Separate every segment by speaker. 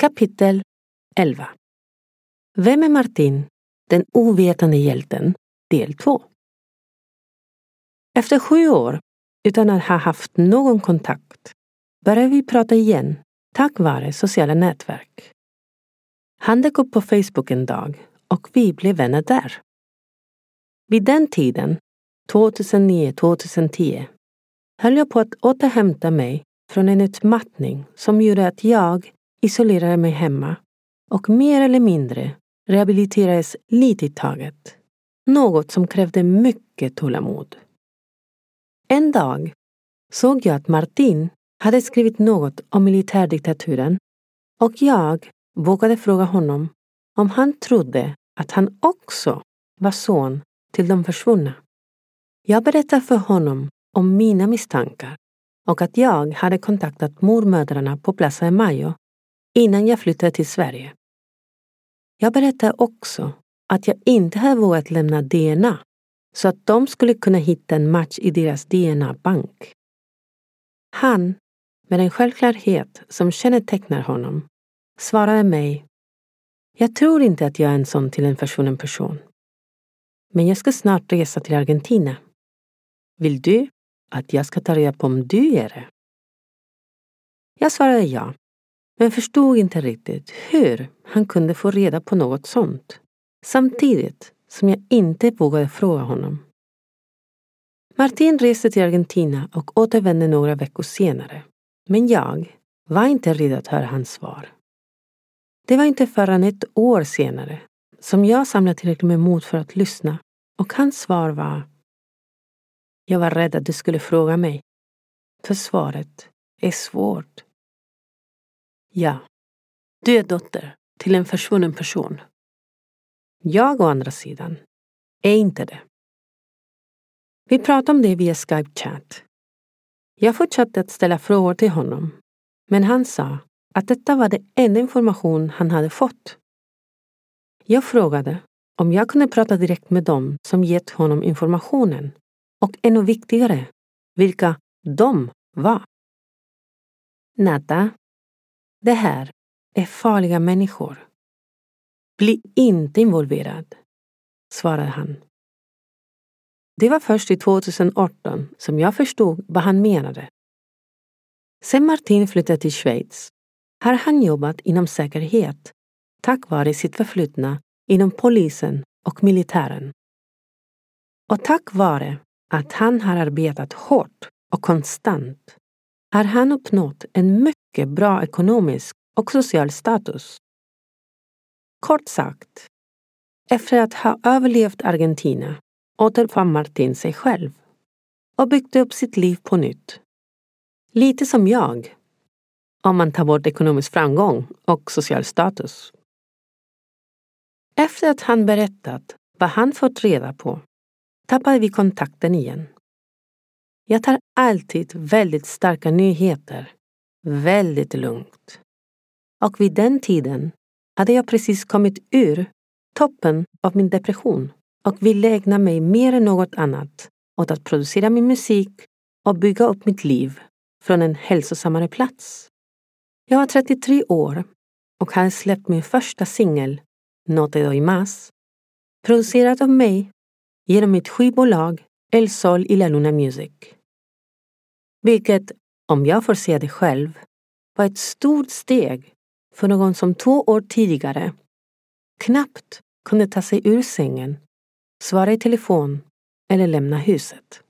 Speaker 1: Kapitel 11 Vem är Martin, den ovetande hjälten, del 2 Efter sju år, utan att ha haft någon kontakt, började vi prata igen tack vare sociala nätverk. Han dök upp på Facebook en dag och vi blev vänner där. Vid den tiden, 2009-2010, höll jag på att återhämta mig från en utmattning som gjorde att jag isolerade mig hemma och mer eller mindre rehabiliterades lite i taget. Något som krävde mycket tålamod. En dag såg jag att Martin hade skrivit något om militärdiktaturen och jag vågade fråga honom om han trodde att han också var son till de försvunna. Jag berättade för honom om mina misstankar och att jag hade kontaktat mormödrarna på Plaza de Mayo innan jag flyttade till Sverige. Jag berättade också att jag inte hade vågat lämna DNA så att de skulle kunna hitta en match i deras DNA-bank. Han, med den självklarhet som kännetecknar honom, svarade mig Jag tror inte att jag är en sån till en försvunnen person. Men jag ska snart resa till Argentina. Vill du att jag ska ta reda på om du är det? Jag svarade ja men förstod inte riktigt hur han kunde få reda på något sånt. Samtidigt som jag inte vågade fråga honom. Martin reste till Argentina och återvände några veckor senare. Men jag var inte redo att höra hans svar. Det var inte förrän ett år senare som jag samlade tillräckligt med mod för att lyssna och hans svar var Jag var rädd att du skulle fråga mig. För svaret är svårt. Ja, du är dotter till en försvunnen person. Jag å andra sidan är inte det. Vi pratade om det via Skype-chat. Jag fortsatte att ställa frågor till honom, men han sa att detta var den enda information han hade fått. Jag frågade om jag kunde prata direkt med dem som gett honom informationen och ännu viktigare, vilka de var. Nata det här är farliga människor. Bli inte involverad, svarade han. Det var först i 2018 som jag förstod vad han menade. Sen Martin flyttade till Schweiz har han jobbat inom säkerhet tack vare sitt förflutna inom polisen och militären. Och tack vare att han har arbetat hårt och konstant har han uppnått en mycket bra ekonomisk och social status. Kort sagt, efter att ha överlevt Argentina återfann Martin sig själv och byggde upp sitt liv på nytt. Lite som jag, om man tar bort ekonomisk framgång och social status. Efter att han berättat vad han fått reda på tappade vi kontakten igen. Jag tar alltid väldigt starka nyheter. Väldigt lugnt. Och vid den tiden hade jag precis kommit ur toppen av min depression och ville ägna mig mer än något annat åt att producera min musik och bygga upp mitt liv från en hälsosammare plats. Jag var 33 år och hade släppt min första singel, Note doy más, producerad av mig genom mitt skivbolag El Sol y la Luna Music. Vilket, om jag får se det själv, var ett stort steg för någon som två år tidigare knappt kunde ta sig ur sängen, svara i telefon eller lämna huset.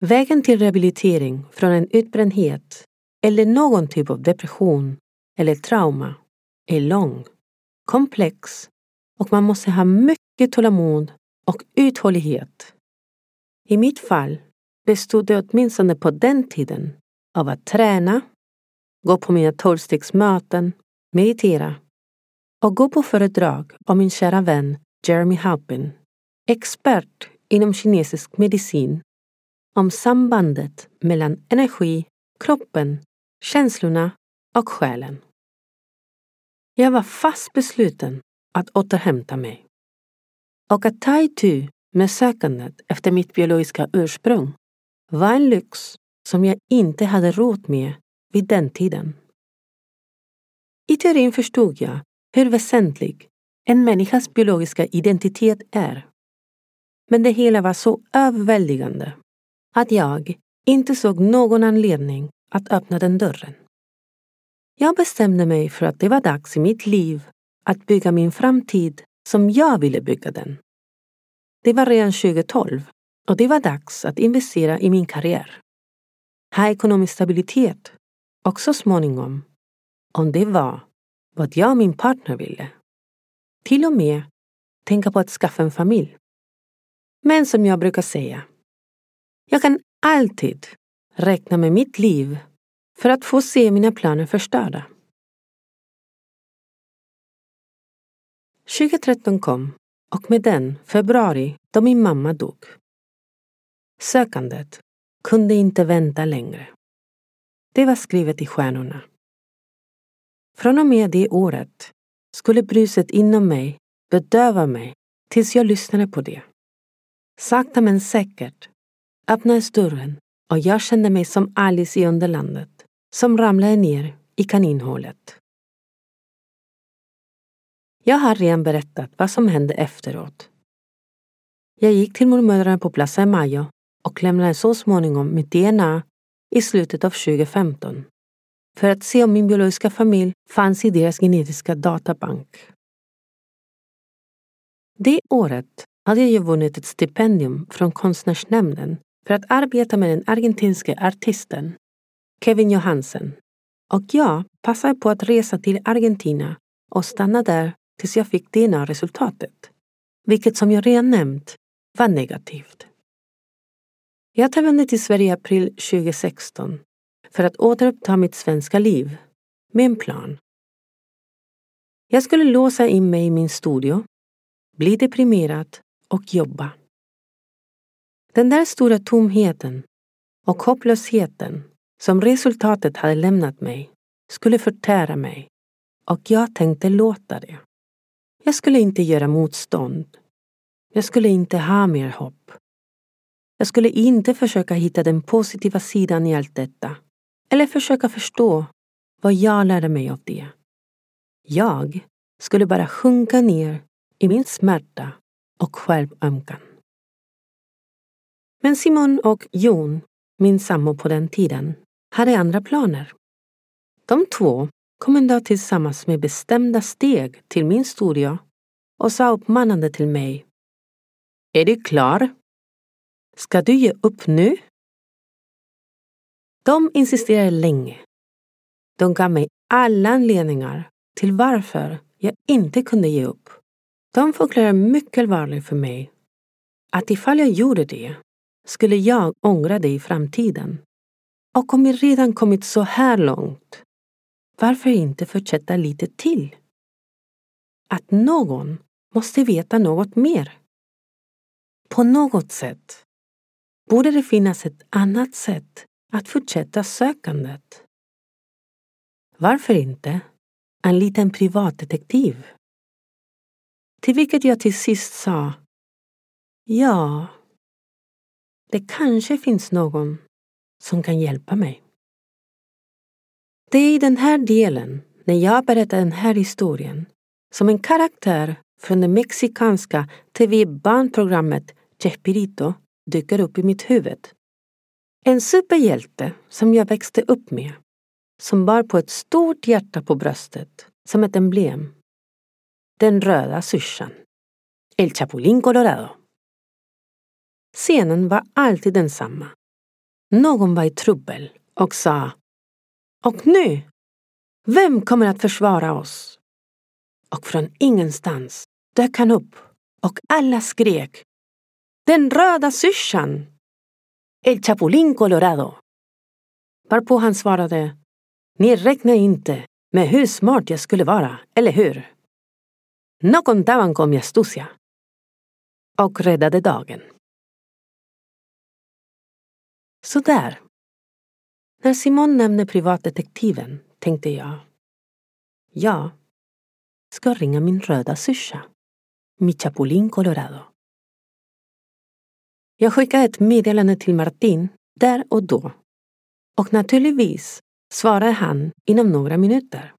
Speaker 1: Vägen till rehabilitering från en utbrändhet eller någon typ av depression eller trauma är lång, komplex och man måste ha mycket tålamod och uthållighet. I mitt fall bestod det åtminstone på den tiden av att träna, gå på mina tolvstegsmöten, meditera och gå på föredrag av min kära vän Jeremy Haupin, expert inom kinesisk medicin, om sambandet mellan energi, kroppen, känslorna och själen. Jag var fast besluten att återhämta mig och att ta itu med sökandet efter mitt biologiska ursprung var en lyx som jag inte hade råd med vid den tiden. I teorin förstod jag hur väsentlig en människas biologiska identitet är. Men det hela var så överväldigande att jag inte såg någon anledning att öppna den dörren. Jag bestämde mig för att det var dags i mitt liv att bygga min framtid som jag ville bygga den. Det var redan 2012 och det var dags att investera i min karriär. Ha ekonomisk stabilitet och så småningom, om det var vad jag och min partner ville, till och med tänka på att skaffa en familj. Men som jag brukar säga, jag kan alltid räkna med mitt liv för att få se mina planer förstörda. 2013 kom och med den februari då min mamma dog. Sökandet kunde inte vänta längre. Det var skrivet i stjärnorna. Från och med det året skulle bruset inom mig bedöva mig tills jag lyssnade på det. Sakta men säkert öppnades dörren och jag kände mig som Alice i Underlandet som ramlade ner i kaninhålet. Jag har redan berättat vad som hände efteråt. Jag gick till mormödrarna på Plaza Mayo och lämnade så småningom mitt DNA i slutet av 2015 för att se om min biologiska familj fanns i deras genetiska databank. Det året hade jag ju vunnit ett stipendium från Konstnärsnämnden för att arbeta med den argentinske artisten Kevin Johansen och jag passade på att resa till Argentina och stanna där tills jag fick DNA-resultatet, vilket som jag redan nämnt var negativt. Jag återvände till Sverige i april 2016 för att återuppta mitt svenska liv med en plan. Jag skulle låsa in mig i min studio, bli deprimerad och jobba. Den där stora tomheten och hopplösheten som resultatet hade lämnat mig skulle förtära mig och jag tänkte låta det. Jag skulle inte göra motstånd. Jag skulle inte ha mer hopp. Jag skulle inte försöka hitta den positiva sidan i allt detta eller försöka förstå vad jag lärde mig av det. Jag skulle bara sjunka ner i min smärta och självömkan. Men Simon och Jon, min sambo på den tiden, hade andra planer. De två kom en dag tillsammans med bestämda steg till min studio och sa uppmanande till mig. Är du klar? Ska du ge upp nu? De insisterade länge. De gav mig alla anledningar till varför jag inte kunde ge upp. De förklarade mycket allvarligt för mig att ifall jag gjorde det skulle jag ångra det i framtiden. Och om vi redan kommit så här långt, varför inte fortsätta lite till? Att någon måste veta något mer. På något sätt borde det finnas ett annat sätt att fortsätta sökandet. Varför inte en liten privatdetektiv? Till vilket jag till sist sa Ja, det kanske finns någon som kan hjälpa mig. Det är i den här delen, när jag berättar den här historien, som en karaktär från det mexikanska tv-barnprogrammet Chespirito dyker upp i mitt huvud. En superhjälte som jag växte upp med, som bar på ett stort hjärta på bröstet som ett emblem. Den röda syrsan. El Chapulín Colorado. Scenen var alltid densamma. Någon var i trubbel och sa Och nu? Vem kommer att försvara oss? Och från ingenstans dök han upp och alla skrek den röda syrsan! El Chapulín Colorado! Varpå han svarade Ni räknar inte med hur smart jag skulle vara, eller hur? No contaban con mi astucia. Och räddade dagen. Sådär. När Simon nämnde privatdetektiven tänkte jag, jag ska ringa min röda syrsa, mi Chapulín Colorado. Jag skickade ett meddelande till Martin där och då. Och naturligtvis svarade han inom några minuter.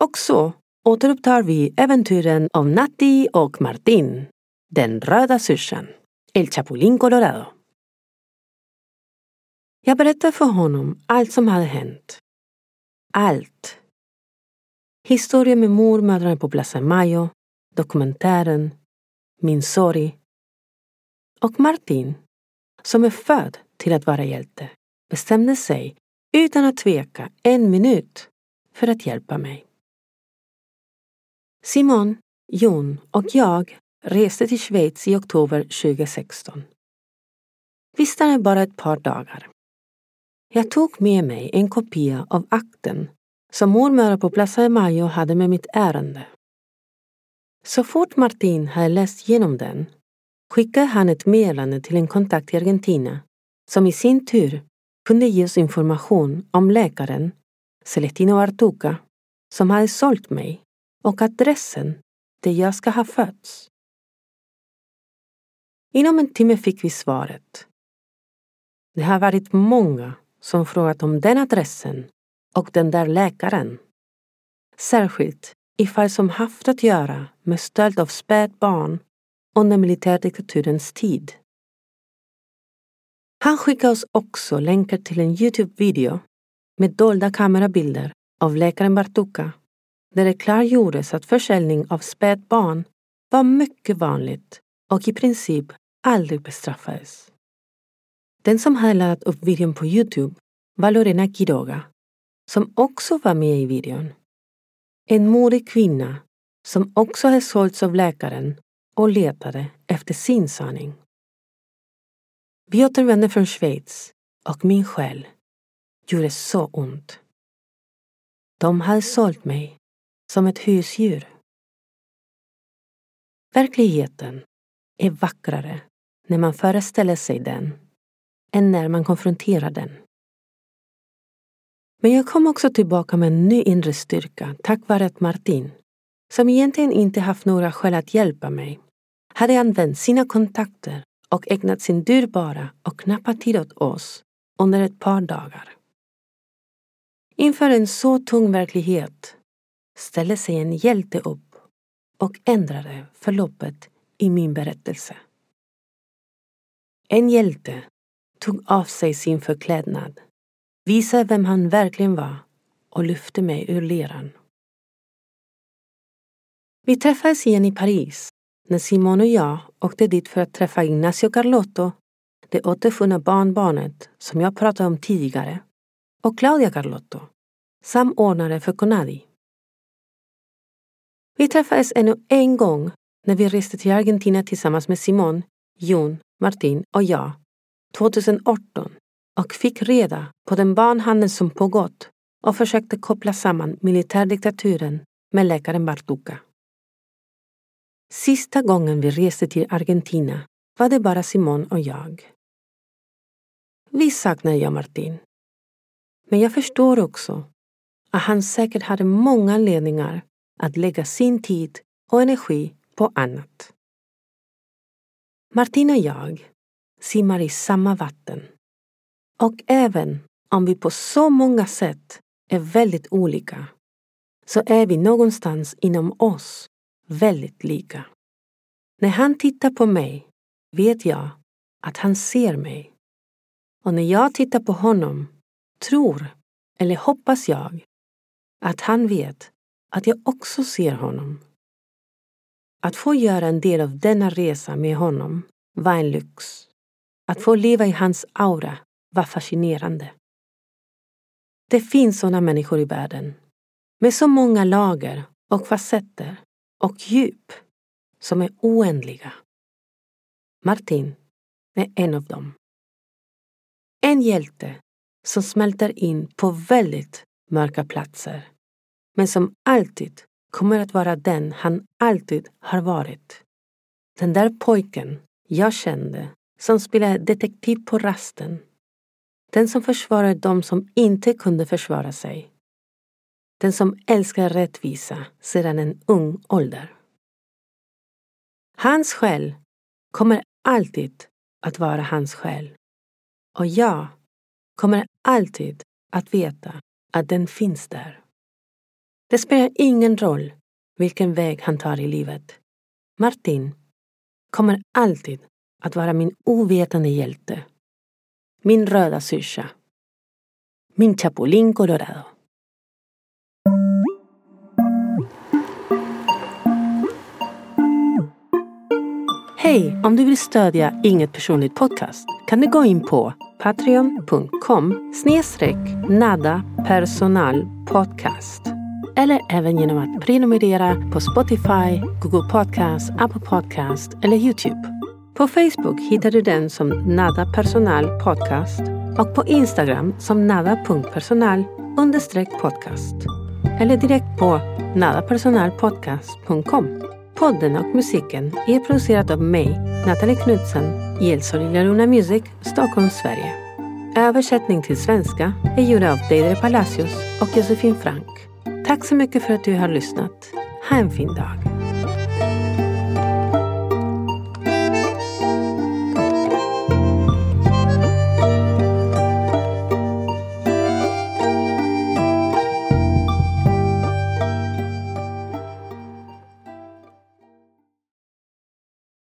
Speaker 1: Och så återupptar vi äventyren om Natti och Martin, den röda syrsan, El Chapulín Colorado. Jag berättade för honom allt som hade hänt. Allt. Historien med mormödrarna på Plaza Mayo, dokumentären, min sorg. Och Martin, som är född till att vara hjälte, bestämde sig utan att tveka en minut för att hjälpa mig. Simon, Jon och jag reste till Schweiz i oktober 2016. Vi stannade bara ett par dagar. Jag tog med mig en kopia av akten som mormor på Plaza de Mayo hade med mitt ärende. Så fort Martin hade läst igenom den skickade han ett meddelande till en kontakt i Argentina som i sin tur kunde ge oss information om läkaren Celestino Artuca som hade sålt mig och adressen där jag ska ha fötts. Inom en timme fick vi svaret. Det har varit många som frågat om den adressen och den där läkaren. Särskilt i fall som haft att göra med stöld av spädbarn under militärdiktaturens tid. Han skickade oss också länkar till en Youtube-video med dolda kamerabilder av läkaren Bartuka där det klargjordes att försäljning av spädbarn var mycket vanligt och i princip aldrig bestraffades. Den som hade laddat upp videon på Youtube var Lorena Quiroga, som också var med i videon. En modig kvinna som också hade sålts av läkaren och letade efter sin sanning. Vi återvände från Schweiz och min själ gjorde så ont. De hade sålt mig som ett husdjur. Verkligheten är vackrare när man föreställer sig den än när man konfronterar den. Men jag kom också tillbaka med en ny inre styrka tack vare att Martin, som egentligen inte haft några skäl att hjälpa mig, hade använt sina kontakter och ägnat sin dyrbara och knappa tid åt oss under ett par dagar. Inför en så tung verklighet ställde sig en hjälte upp och ändrade förloppet i min berättelse. En hjälte tog av sig sin förklädnad, visade vem han verkligen var och lyfte mig ur leran. Vi träffades igen i Paris när Simon och jag åkte dit för att träffa Ignacio Carlotto, det återfunna barnbarnet som jag pratade om tidigare, och Claudia Carlotto, samordnare för Conadi. Vi träffades ännu en gång när vi reste till Argentina tillsammans med Simon, Jon, Martin och jag 2018 och fick reda på den barnhandel som pågått och försökte koppla samman militärdiktaturen med läkaren Bartuka. Sista gången vi reste till Argentina var det bara Simon och jag. Visst saknar jag Martin. Men jag förstår också att han säkert hade många anledningar att lägga sin tid och energi på annat. Martin och jag simmar i samma vatten. Och även om vi på så många sätt är väldigt olika så är vi någonstans inom oss väldigt lika. När han tittar på mig vet jag att han ser mig. Och när jag tittar på honom tror, eller hoppas jag, att han vet att jag också ser honom. Att få göra en del av denna resa med honom var en lyx. Att få leva i hans aura var fascinerande. Det finns sådana människor i världen med så många lager och facetter och djup som är oändliga. Martin är en av dem. En hjälte som smälter in på väldigt mörka platser men som alltid kommer att vara den han alltid har varit. Den där pojken jag kände som spelade detektiv på rasten. Den som försvarade dem som inte kunde försvara sig. Den som älskar rättvisa sedan en ung ålder. Hans själ kommer alltid att vara hans själ. Och jag kommer alltid att veta att den finns där. Det spelar ingen roll vilken väg han tar i livet. Martin kommer alltid att vara min ovetande hjälte. Min röda syrsa. Min Chapulín Colorado. Hej! Om du vill stödja Inget Personligt Podcast kan du gå in på patreon.com snedstreck nada personal podcast eller även genom att prenumerera på Spotify, Google Podcast, Apple Podcast eller Youtube. På Facebook hittar du den som Nada Personal Podcast och på Instagram som nada.personal podcast eller direkt på nadapersonalpodcast.com. Podden och musiken är producerad av mig, Nathalie Knudsen, i El Luna Music, Stockholm, Sverige. Översättning till svenska är gjord av Deidre Palacios och Josefin Frank. Tack så mycket för att du har lyssnat. Ha en fin dag.